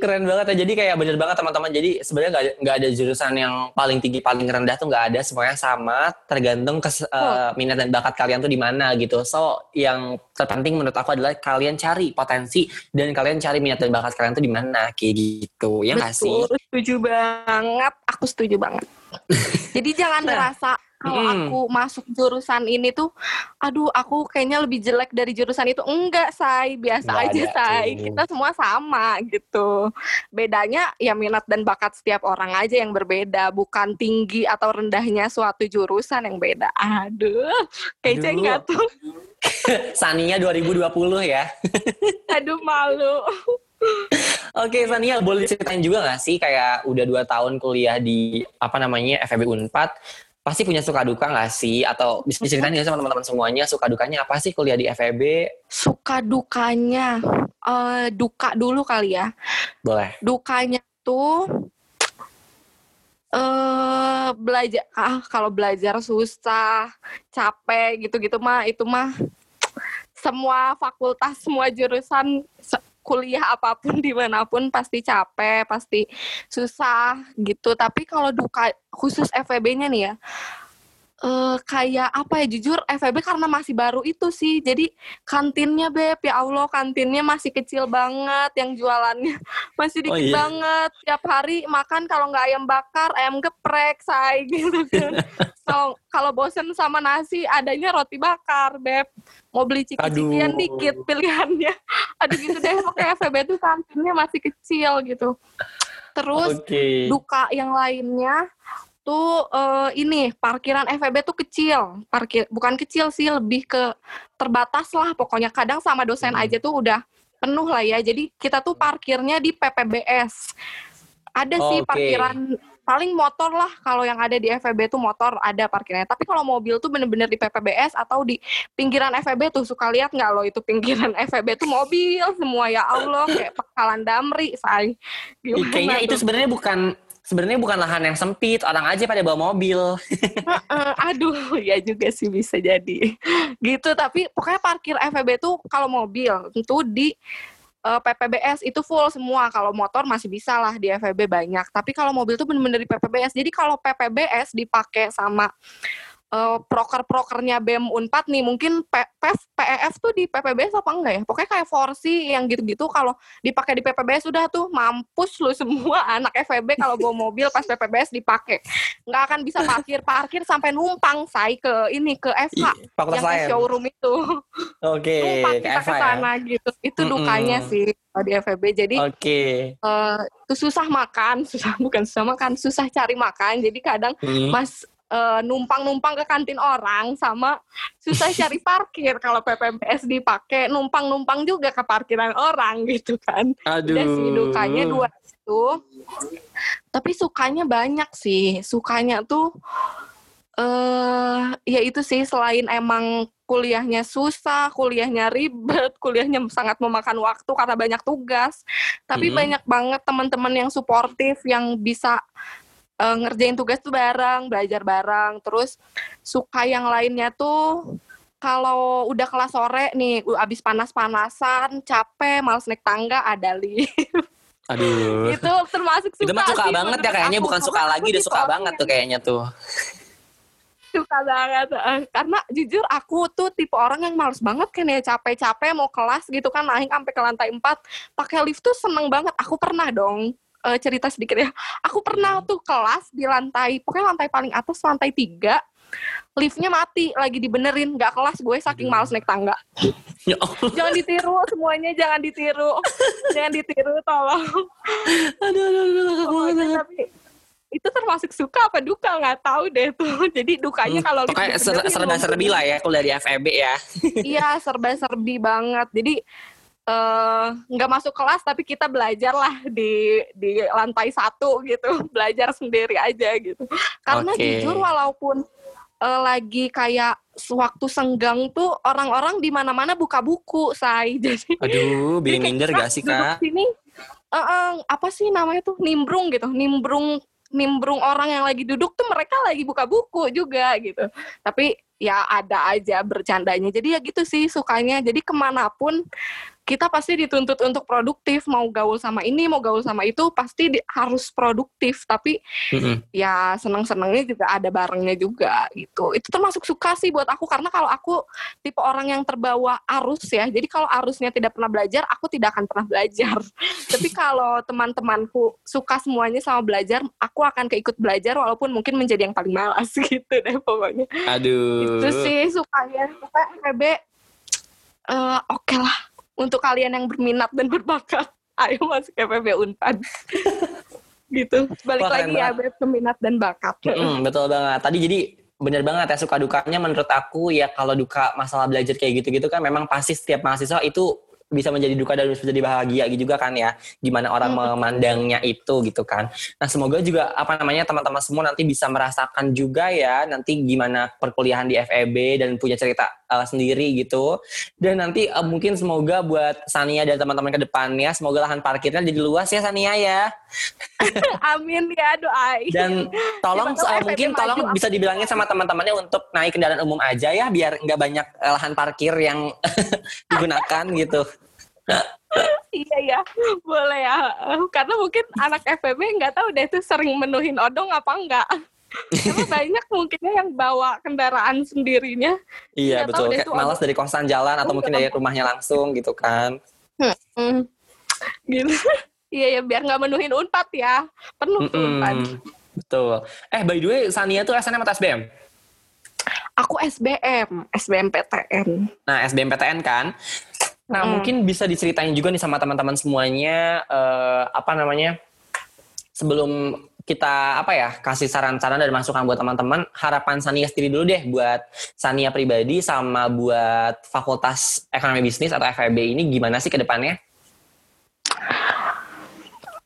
Keren banget ya. Jadi kayak bener banget teman-teman. Jadi sebenarnya nggak ada, nggak ada jurusan yang paling tinggi paling rendah tuh nggak ada. Semuanya sama. Tergantung kes, eh, minat dan bakat kalian tuh di mana gitu. So yang terpenting menurut aku adalah kalian cari potensi dan kalian cari minat dan bakat kalian tuh di mana kayak gitu. Ya nggak sih? Setuju banget. Aku setuju banget. Jadi jangan Nah, ngerasa kalau mm. aku masuk jurusan ini tuh, aduh aku kayaknya lebih jelek dari jurusan itu. Enggak, say. Biasa Nggak aja, ada say. tuh. Kita semua sama gitu. Bedanya ya minat dan bakat setiap orang aja yang berbeda. Bukan tinggi atau rendahnya suatu jurusan yang beda. Aduh, kece nggak tuh? Saninya 2020 ya. Aduh, malu. Oke Sania boleh ceritain juga nggak sih kayak udah dua tahun kuliah di apa namanya FEB Unpad pasti punya suka duka nggak sih atau bisa diceritain nggak sama teman-teman semuanya suka dukanya apa sih kuliah di FEB Suka dukanya. eh duka dulu kali ya. boleh dukanya tuh eh belajar ah kalau belajar susah capek gitu-gitu mah itu mah semua fakultas semua jurusan se- kuliah apa pun di mana pun pasti capek pasti susah gitu. Tapi kalau duka khusus FEB-nya nih ya eh kayak apa ya jujur FEB karena masih baru itu sih. Jadi kantinnya beb ya Allah kantinnya masih kecil banget yang jualannya masih Oh, dikit iya. banget. Tiap hari makan kalau nggak ayam bakar ayam geprek say gitu kan. Kalau kalau bosen sama nasi adanya roti bakar beb. Mau beli ciki-cikian dikit pilihannya. Aduh gitu deh pokoknya FEB tuh kantinnya masih kecil gitu. Terus oke. duka yang lainnya tuh eh, ini parkiran FEB tuh kecil. Parkir bukan kecil sih lebih ke terbatas lah pokoknya. Kadang sama dosen Hmm. aja tuh udah penuh lah ya. Jadi kita tuh parkirnya di PPBS ada sih Oke. parkiran paling motor lah kalau yang ada di FEB tuh motor ada parkirnya. Tapi kalau mobil tuh bener-bener di PPBS atau di pinggiran FEB tuh suka lihat nggak lo itu pinggiran FEB tuh mobil semua? Ya Allah kayak pekalan damri say. Gimana kayaknya itu sebenarnya bukan sebenarnya bukan lahan yang sempit orang aja pada bawa mobil Heeh, aduh, ya juga sih bisa jadi. Gitu, tapi pokoknya parkir FEB tuh kalau mobil itu di eh, PPBS itu full semua. Kalau motor masih bisa lah di FEB banyak. Tapi kalau mobil tuh bener-bener di PPBS. Jadi kalau PPBS dipakai sama uh, proker-prokernya BEM Unpad nih mungkin PEF PEF tuh di PPBS apa enggak ya pokoknya kayak Forsi yang gitu-gitu kalau dipakai di PPBS sudah tuh mampus lu semua anak FEB kalau bawa mobil pas PPBS dipakai nggak akan bisa parkir parkir sampai numpang say ke ini ke FH yang ke showroom itu oke okay, numpang kita ke ya? sana ya? gitu itu dukanya mm -hmm. sih di FEB jadi okay. uh, itu susah makan susah bukan susah makan susah cari makan jadi kadang mm. mas uh, numpang-numpang ke kantin orang sama susah cari parkir kalau PPBS dipakai numpang-numpang juga ke parkiran orang gitu kan. Aduh. Udah sih dukanya dua itu. Tapi sukanya banyak sih. Sukanya tuh eh uh, ya itu sih selain emang kuliahnya susah, kuliahnya ribet, kuliahnya sangat memakan waktu karena banyak tugas. Tapi mm -hmm. banyak banget teman-teman yang suportif yang bisa uh, ngerjain tugas tuh bareng, belajar bareng. Terus suka yang lainnya tuh kalau udah kelas sore nih, abis panas-panasan, capek, males naik tangga, ada lift. Aduh. itu termasuk suka Itu mah suka sih, banget ya kayaknya, aku. bukan suka lagi, udah suka banget tuh kayaknya tuh. Suka banget. Karena jujur aku tuh tipe orang yang males banget kan ya, capek-capek mau kelas gitu kan, naik sampai ke lantai 4, pakai lift tuh seneng banget. Aku pernah dong uh, cerita sedikit ya. Aku pernah hmm. tuh kelas di lantai, pokoknya lantai paling atas, lantai tiga, liftnya mati lagi dibenerin nggak kelas gue saking males naik tangga. Ya jangan ditiru semuanya jangan ditiru. Jangan ditiru tolong. Aduh aduh aduh tapi itu termasuk suka apa duka nggak tahu deh tuh. Jadi dukanya hmm, kalau kayak serba serbi lah ya kuliah di FEB ya. Iya serba serbi banget. Jadi nggak uh, masuk kelas tapi kita belajar lah di di lantai satu gitu. Belajar sendiri aja gitu. Karena okay. jujur walaupun uh, lagi kayak waktu senggang tuh orang-orang di mana-mana buka buku say. Jadi aduh bikin minder gak sih kak? sini uh, uh, apa sih namanya tuh nimbrung gitu. Nimbrung nimbrung orang yang lagi duduk tuh mereka lagi buka buku juga gitu. Tapi ya ada aja bercandanya. Jadi ya gitu sih sukanya. Jadi ke mana pun kita pasti dituntut untuk produktif mau gaul sama ini mau gaul sama itu pasti di, harus produktif. Tapi mm-hmm. ya seneng senengnya juga ada barengnya juga gitu. Itu termasuk suka sih buat aku karena kalau aku tipe orang yang terbawa arus ya jadi kalau arusnya tidak pernah belajar aku tidak akan pernah belajar. Tapi kalau teman-temanku suka semuanya sama belajar aku akan keikut belajar walaupun mungkin menjadi yang paling malas gitu deh pokoknya. Aduh. Itu sih sukanya. Suka FEB uh, oke okay lah untuk kalian yang berminat dan berbakat ayo masuk FEB Unpad. Gitu. Balik Wah, lagi ya Beb ke minat dan bakat. Mm, betul banget. Tadi jadi bener banget ya suka dukanya menurut aku ya kalau duka masalah belajar kayak gitu-gitu kan memang pasti setiap mahasiswa itu bisa menjadi duka dan bisa jadi bahagia gitu juga kan ya gimana orang hmm. memandangnya itu gitu kan. Nah semoga juga apa namanya teman-teman semua nanti bisa merasakan juga ya nanti gimana perkuliahan di FEB dan punya cerita uh, sendiri gitu. Dan nanti uh, mungkin semoga buat Sania dan teman-teman ke depannya semoga lahan parkirnya jadi luas ya Sania ya. Amin ya doain dan tolong uh, mungkin tolong bisa dibilangin sama teman-temannya untuk naik kendaraan umum aja ya biar nggak banyak lahan parkir yang digunakan gitu. Iya ya boleh ya. Karena mungkin anak FPB nggak tahu deh itu sering menuhin odong apa enggak karena banyak mungkinnya yang bawa kendaraan sendirinya. Iya betul. kayak malas dari kosan jalan atau mungkin dari rumahnya langsung gitu kan. Hmm, hmm. gitu. Iya ya biar nggak menuhin unpad ya. Penuh mm -mm. unpad. Betul. Eh by the way Sania tuh SNM atau SBM aku SBM SBMPTN nah SBMPTN kan? Nah, hmm. mungkin bisa diceritain juga nih sama teman-teman semuanya uh, apa namanya? Sebelum kita apa ya kasih saran-saran dan masukan buat teman-teman, harapan Sania sendiri dulu deh buat Sania pribadi sama buat Fakultas Ekonomi Bisnis atau FEB ini gimana sih ke depannya?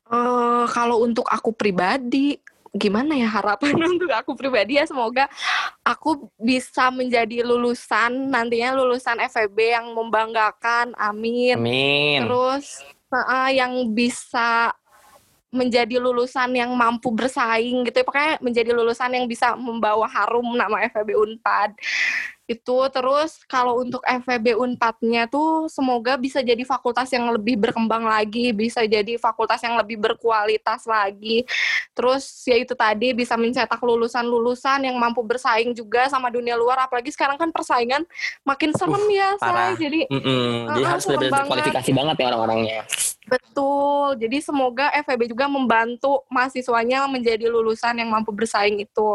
Uh, kalau untuk aku pribadi, gimana ya harapan untuk aku pribadi ya? Semoga aku bisa menjadi lulusan nantinya lulusan FEB yang membanggakan. Amin. Amin. Terus uh, yang bisa menjadi lulusan yang mampu bersaing gitu ya pokoknya menjadi lulusan yang bisa membawa harum nama FEB Unpad itu terus kalau untuk FEB Unpadnya tuh semoga bisa jadi fakultas yang lebih berkembang lagi, bisa jadi fakultas yang lebih berkualitas lagi. Terus ya itu tadi bisa mencetak lulusan-lulusan yang mampu bersaing juga sama dunia luar apalagi sekarang kan persaingan makin serem uh, ya, parah. Say. Jadi mm -mm. uh, jadi harus benar-benar kualifikasi banget ya orang-orangnya. Betul. Jadi semoga FEB juga membantu mahasiswanya menjadi lulusan yang mampu bersaing itu.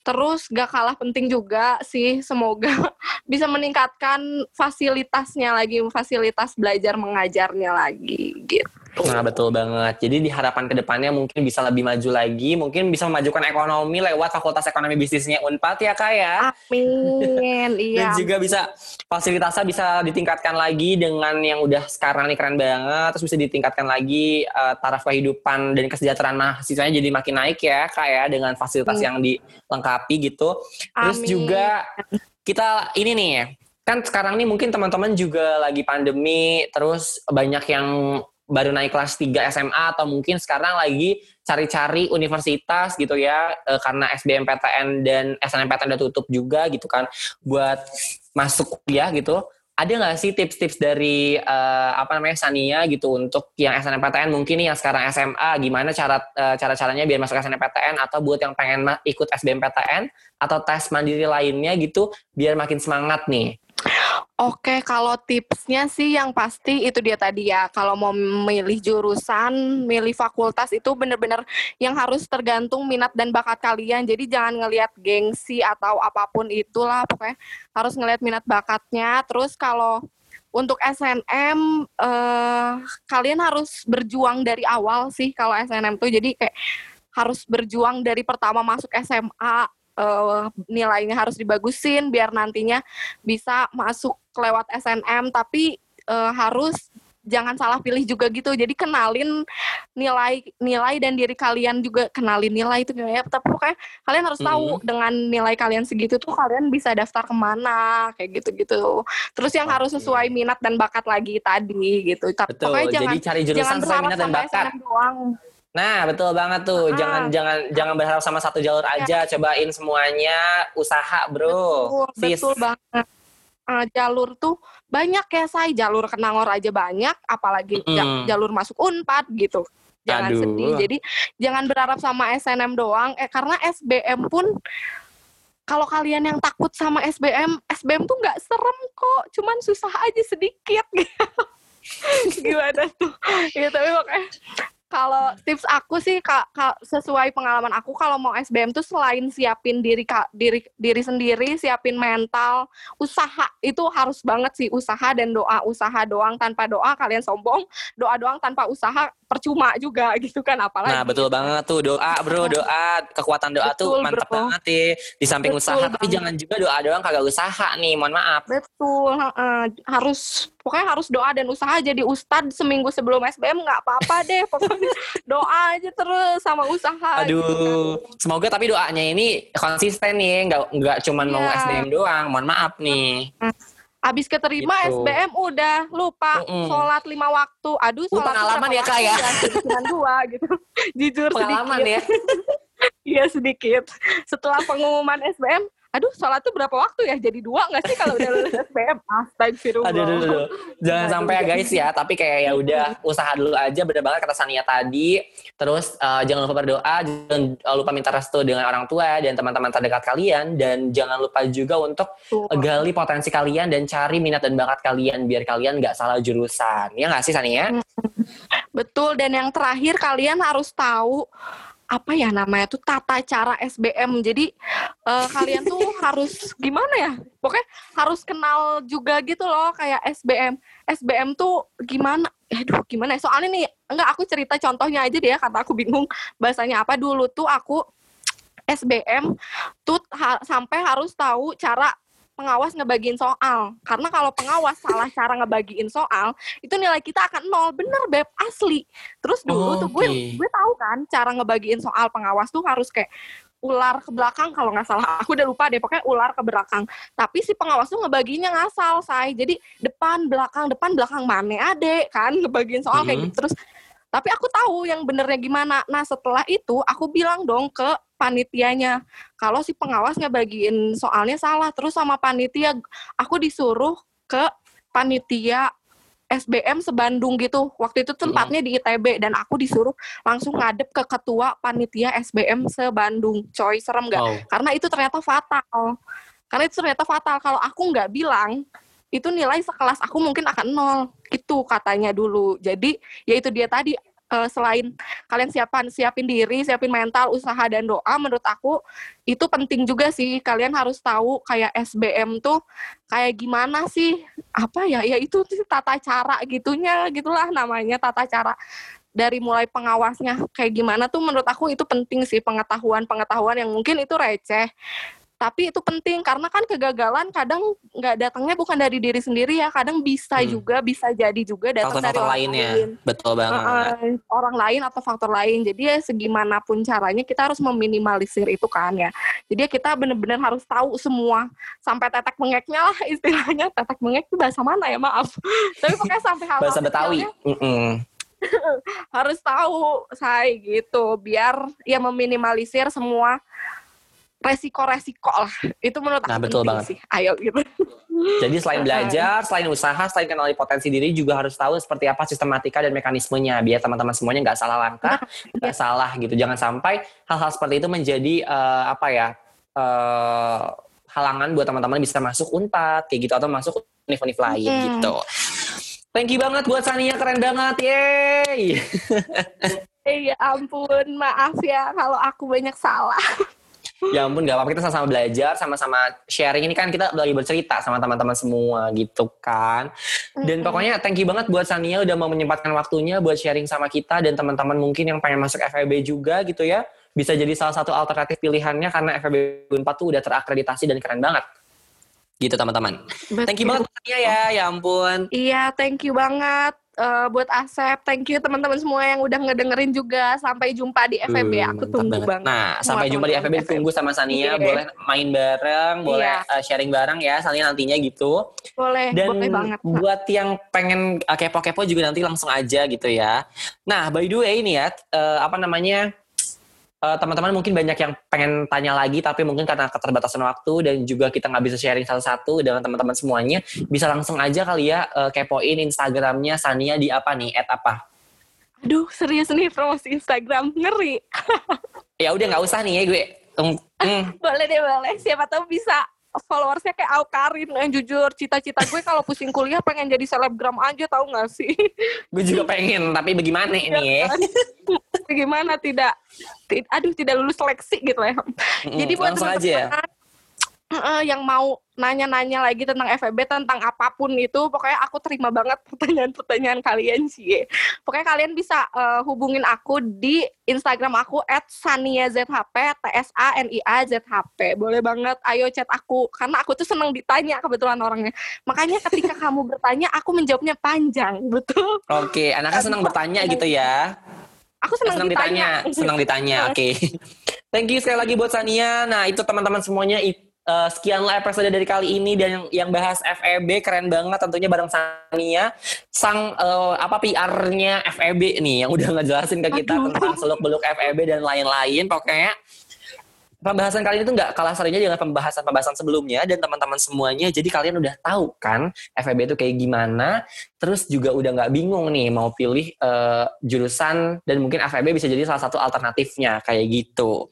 Terus gak kalah penting juga sih semoga bisa meningkatkan fasilitasnya lagi, fasilitas belajar mengajarnya lagi gitu. Nah betul banget. Jadi di harapan ke depannya mungkin bisa lebih maju lagi, mungkin bisa memajukan ekonomi lewat Fakultas Ekonomi Bisnisnya Unpad ya kak ya. Amin. iya. Dan juga bisa fasilitasnya bisa ditingkatkan lagi dengan yang udah sekarang nih keren banget. Terus bisa ditingkatkan lagi uh, taraf kehidupan dan kesejahteraan mahasiswanya jadi makin naik ya kak ya dengan fasilitas hmm. yang dilengkapi gitu. Terus Amin. juga kita ini nih kan sekarang nih mungkin teman-teman juga lagi pandemi terus banyak yang baru naik kelas 3 SMA atau mungkin sekarang lagi cari-cari universitas gitu ya e, karena SBMPTN dan SNMPTN udah tutup juga gitu kan buat masuk kuliah gitu. Ada nggak sih tips-tips dari uh, apa namanya Sania gitu untuk yang SNMPTN mungkin nih yang sekarang SMA gimana cara uh, cara caranya biar masuk SNMPTN atau buat yang pengen ikut SBMPTN atau tes mandiri lainnya gitu biar makin semangat nih Oke, kalau tipsnya sih yang pasti itu dia tadi ya. Kalau mau milih jurusan, milih fakultas itu benar-benar yang harus tergantung minat dan bakat kalian. Jadi jangan ngelihat gengsi atau apa pun itulah, pokoknya harus ngelihat minat bakatnya. Terus kalau untuk SNM, eh, kalian harus berjuang dari awal sih kalau SNM tuh. Jadi kayak harus berjuang dari pertama masuk SMA uh, nilainya harus dibagusin biar nantinya bisa masuk lewat SNM tapi uh, harus jangan salah pilih juga gitu. Jadi kenalin nilai nilai dan diri kalian juga kenalin nilai itu ya. Tapi pokoknya kalian harus tahu hmm. dengan nilai kalian segitu tuh kalian bisa daftar ke mana kayak gitu-gitu. Terus yang okay. harus sesuai minat dan bakat lagi tadi gitu. Tapi Betul. pokoknya Jadi jangan cari jurusan jangan sesuai minat dan bakat. doang. Nah, betul banget tuh. Ah. Jangan jangan jangan berharap sama satu jalur iya. aja. Cobain semuanya, usaha, Bro. Betul, Sis. betul banget. Uh, jalur tuh banyak ya, say. Jalur kenangor aja banyak, apalagi mm. jalur masuk Unpad gitu. Jangan Aduh. sedih. Jadi jangan berharap sama SNM doang. Eh karena SBM pun kalau kalian yang takut sama SBM, SBM tuh nggak serem kok. Cuman susah aja sedikit. Gimana tuh? Ya tapi makanya kalau tips aku sih kak, kak sesuai pengalaman aku kalau mau SBM tuh selain siapin diri kak diri diri sendiri siapin mental usaha itu harus banget sih usaha dan doa usaha doang. Tanpa doa kalian sombong doa doang tanpa usaha percuma juga gitu kan apalagi nah betul banget tuh doa bro doa kekuatan doa betul, tuh mantap bro. banget ya di samping betul usaha. Banget. tapi jangan juga doa doang kagak usaha nih mohon maaf. Betul uh, harus pokoknya harus doa dan usaha jadi ustad seminggu sebelum SBM nggak apa-apa deh pokoknya doa aja terus sama usaha aduh gitu kan. semoga tapi doanya ini konsisten nih nggak nggak cuman yeah. mau iya. SBM doang mohon maaf nih Abis keterima gitu. SBM udah lupa mm -mm. sholat lima waktu. Aduh sholat pengalaman ya kak ya. Cuma dua gitu. Jujur pengalaman sedikit. ya. Iya sedikit. Setelah pengumuman SBM, aduh sholat tuh berapa waktu ya? Jadi dua nggak sih kalau udah lulus SPM astagfirullah. Aduh, aduh, aduh. jangan sampai ya guys ya tapi kayak ya udah usaha dulu aja bener banget kata Sania tadi. Terus uh, jangan lupa berdoa jangan lupa minta restu dengan orang tua dan teman-teman terdekat kalian. Dan jangan lupa juga untuk gali potensi kalian dan cari minat dan bakat kalian biar kalian nggak salah jurusan. Ya nggak sih Sania? Betul dan yang terakhir kalian harus tahu apa ya namanya tuh tata cara SBM. Jadi uh, kalian tuh harus gimana ya? Pokoknya harus kenal juga gitu loh kayak SBM. SBM tuh gimana? Aduh, gimana ya? Soalnya nih enggak aku cerita contohnya aja deh ya karena aku bingung bahasanya apa dulu tuh aku SBM tuh ha sampai harus tahu cara pengawas ngebagiin soal. Karena kalau pengawas salah cara ngebagiin soal, itu nilai kita akan nol. Bener, Beb. Asli. Terus dulu oh, tuh gue, gue tahu kan cara ngebagiin soal pengawas tuh harus kayak ular ke belakang kalau nggak salah aku udah lupa deh pokoknya ular ke belakang tapi si pengawas tuh ngebaginya ngasal say jadi depan belakang depan belakang mana ade kan ngebagiin soal mm -hmm. kayak gitu terus Tapi aku tahu yang benernya gimana. Nah setelah itu aku bilang dong ke panitianya kalau si pengawas ngebagiin soalnya salah terus sama panitia aku disuruh ke panitia SBM sebandung gitu. Waktu itu tempatnya di ITB dan aku disuruh langsung ngadep ke ketua panitia SBM sebandung. Coy, serem gak? Wow. Karena itu ternyata fatal. Karena itu ternyata fatal. Kalau aku nggak bilang, itu nilai sekelas aku mungkin akan nol. Gitu katanya dulu. Jadi, ya itu dia tadi eh, selain kalian siapin siapin diri, siapin mental, usaha dan doa, menurut aku itu penting juga sih. Kalian harus tahu kayak SBM tuh kayak gimana sih? Apa ya? Ya itu tata cara gitunya, gitulah namanya tata cara dari mulai pengawasnya kayak gimana tuh menurut aku itu penting sih pengetahuan-pengetahuan yang mungkin itu receh tapi itu penting karena kan kegagalan kadang nggak datangnya bukan dari diri sendiri ya kadang bisa Hmm. juga bisa jadi juga datang dari Faktor-faktor orang lainnya. lain. Betul banget. Heeh, orang lain atau faktor lain. Jadi ya segimanapun caranya kita harus meminimalisir itu kan ya. Jadi ya kita benar-benar harus tahu semua. Sampai tetek mengeknya lah istilahnya. Tetek mengek itu bahasa mana ya? Maaf. Tapi pokoknya sampai hal Bahasa Betawi. Harus tahu saya gitu. Biar ya meminimalisir semua resiko-resiko lah itu menurut Nah, aku betul banget. sih ayo gitu Jadi selain belajar, selain usaha, selain kenali potensi diri juga harus tahu seperti apa sistematika dan mekanismenya biar teman-teman semuanya nggak salah langkah, nggak salah gitu. Jangan sampai hal-hal seperti itu menjadi eh, apa ya eh, halangan buat teman-teman bisa masuk unpad kayak gitu atau masuk univ-univ lain Hmm. gitu. Thank you banget buat Sania keren banget, yeay. Eh, ya ampun maaf ya kalau aku banyak salah Ya ampun, gak apa-apa kita sama-sama belajar, sama-sama sharing ini kan kita lagi bercerita sama teman-teman semua gitu kan. Dan Mm-mm. pokoknya thank you banget buat Sania udah mau menyempatkan waktunya buat sharing sama kita dan teman-teman mungkin yang pengen masuk FEB juga gitu ya. Bisa jadi salah satu alternatif pilihannya karena FEB Unpad tuh udah terakreditasi dan keren banget. Gitu teman-teman. Thank you banget Sania ya, ya ampun. Iya, thank you banget eh, buat Asep. Thank you teman-teman semua yang udah ngedengerin juga. Sampai jumpa di FEB. Uh, Aku tunggu banget. Nah, Semua sampai jumpa di FEB. Tunggu sama Sania. Iya. Boleh main bareng, boleh uh, sharing bareng ya Sania nantinya gitu. Boleh, Dan boleh banget. buat yang pengen uh, kepo-kepo juga nanti langsung aja gitu ya. Nah, by the way ini ya, uh, apa namanya, uh, teman-teman mungkin banyak yang pengen tanya lagi, tapi mungkin karena keterbatasan waktu dan juga kita nggak bisa sharing satu-satu dengan teman-teman semuanya, bisa langsung aja kali ya uh, kepoin Instagramnya Sania di apa nih, at apa? Aduh, serius nih promosi Instagram. Ngeri. Ya udah nggak usah nih ya gue. Mm, mm. Boleh deh, boleh. Siapa tahu bisa followersnya kayak Aukarin yang jujur cita-cita gue kalau pusing kuliah pengen jadi selebgram aja tahu nggak sih gue juga pengen, tapi bagaimana ini ya? gimana tidak ti- aduh tidak lulus seleksi gitu ya. Mm, jadi buat ya. teman-teman eh, yang mau nanya-nanya lagi tentang FEB tentang apa pun itu pokoknya aku terima banget pertanyaan-pertanyaan kalian sih. Pokoknya kalian bisa eh, hubungin aku di Instagram aku @saniazhp t s a n i a z h p. Boleh banget ayo chat aku. Karena aku tuh seneng ditanya kebetulan orangnya. Makanya ketika kamu bertanya aku menjawabnya panjang betul? Oke, anaknya senang bertanya gitu ya. Aku seneng, senang ditanya, senang ditanya. Oke. Thank you sekali lagi buat Sania. Nah, itu teman-teman semuanya eh, sekianlah episode dari kali ini dan yang, yang bahas FEB keren banget tentunya bareng Sania sang eh, apa PR-nya FEB nih yang udah ngejelasin ke kita Aduh. tentang seluk-beluk FEB dan lain-lain. Pokoknya pembahasan kali ini tuh nggak kalah serunya dengan pembahasan-pembahasan sebelumnya dan teman-teman semuanya. Jadi kalian udah tahu kan FEB itu kayak gimana. Terus juga udah nggak bingung nih mau pilih eh, jurusan dan mungkin FEB bisa jadi salah satu alternatifnya kayak gitu.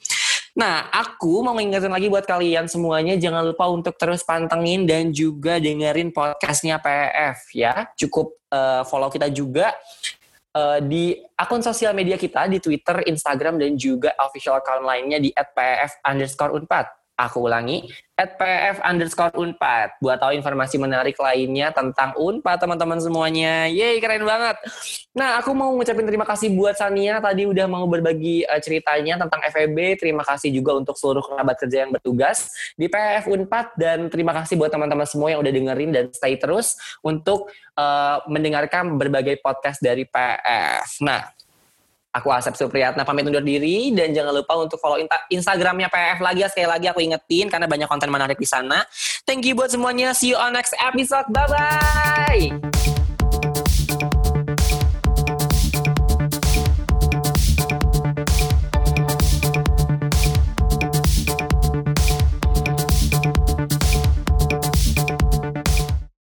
Nah, aku mau ngingetin lagi buat kalian semuanya jangan lupa untuk terus pantengin dan juga dengerin podcastnya PF ya. Cukup eh, follow kita juga eh, di akun sosial media kita di Twitter, Instagram, dan juga official account lainnya di @pf underscore unpad. Aku ulangi, @pf underscore unpad. Buat tahu informasi menarik lainnya tentang unpad teman-teman semuanya. Yeay, keren banget. Nah, aku mau ngucapin terima kasih buat Sania tadi udah mau berbagi eh, ceritanya tentang FEB. Terima kasih juga untuk seluruh kerabat kerja yang bertugas di PF Unpad dan terima kasih buat teman-teman semua yang udah dengerin dan stay terus untuk eh, mendengarkan berbagai podcast dari PF. Nah, aku Asep Supriyatna pamit undur diri dan jangan lupa untuk follow Instagramnya PF lagi ya sekali lagi aku ingetin karena banyak konten menarik di sana. Thank you buat semuanya. See you on next episode. Bye bye.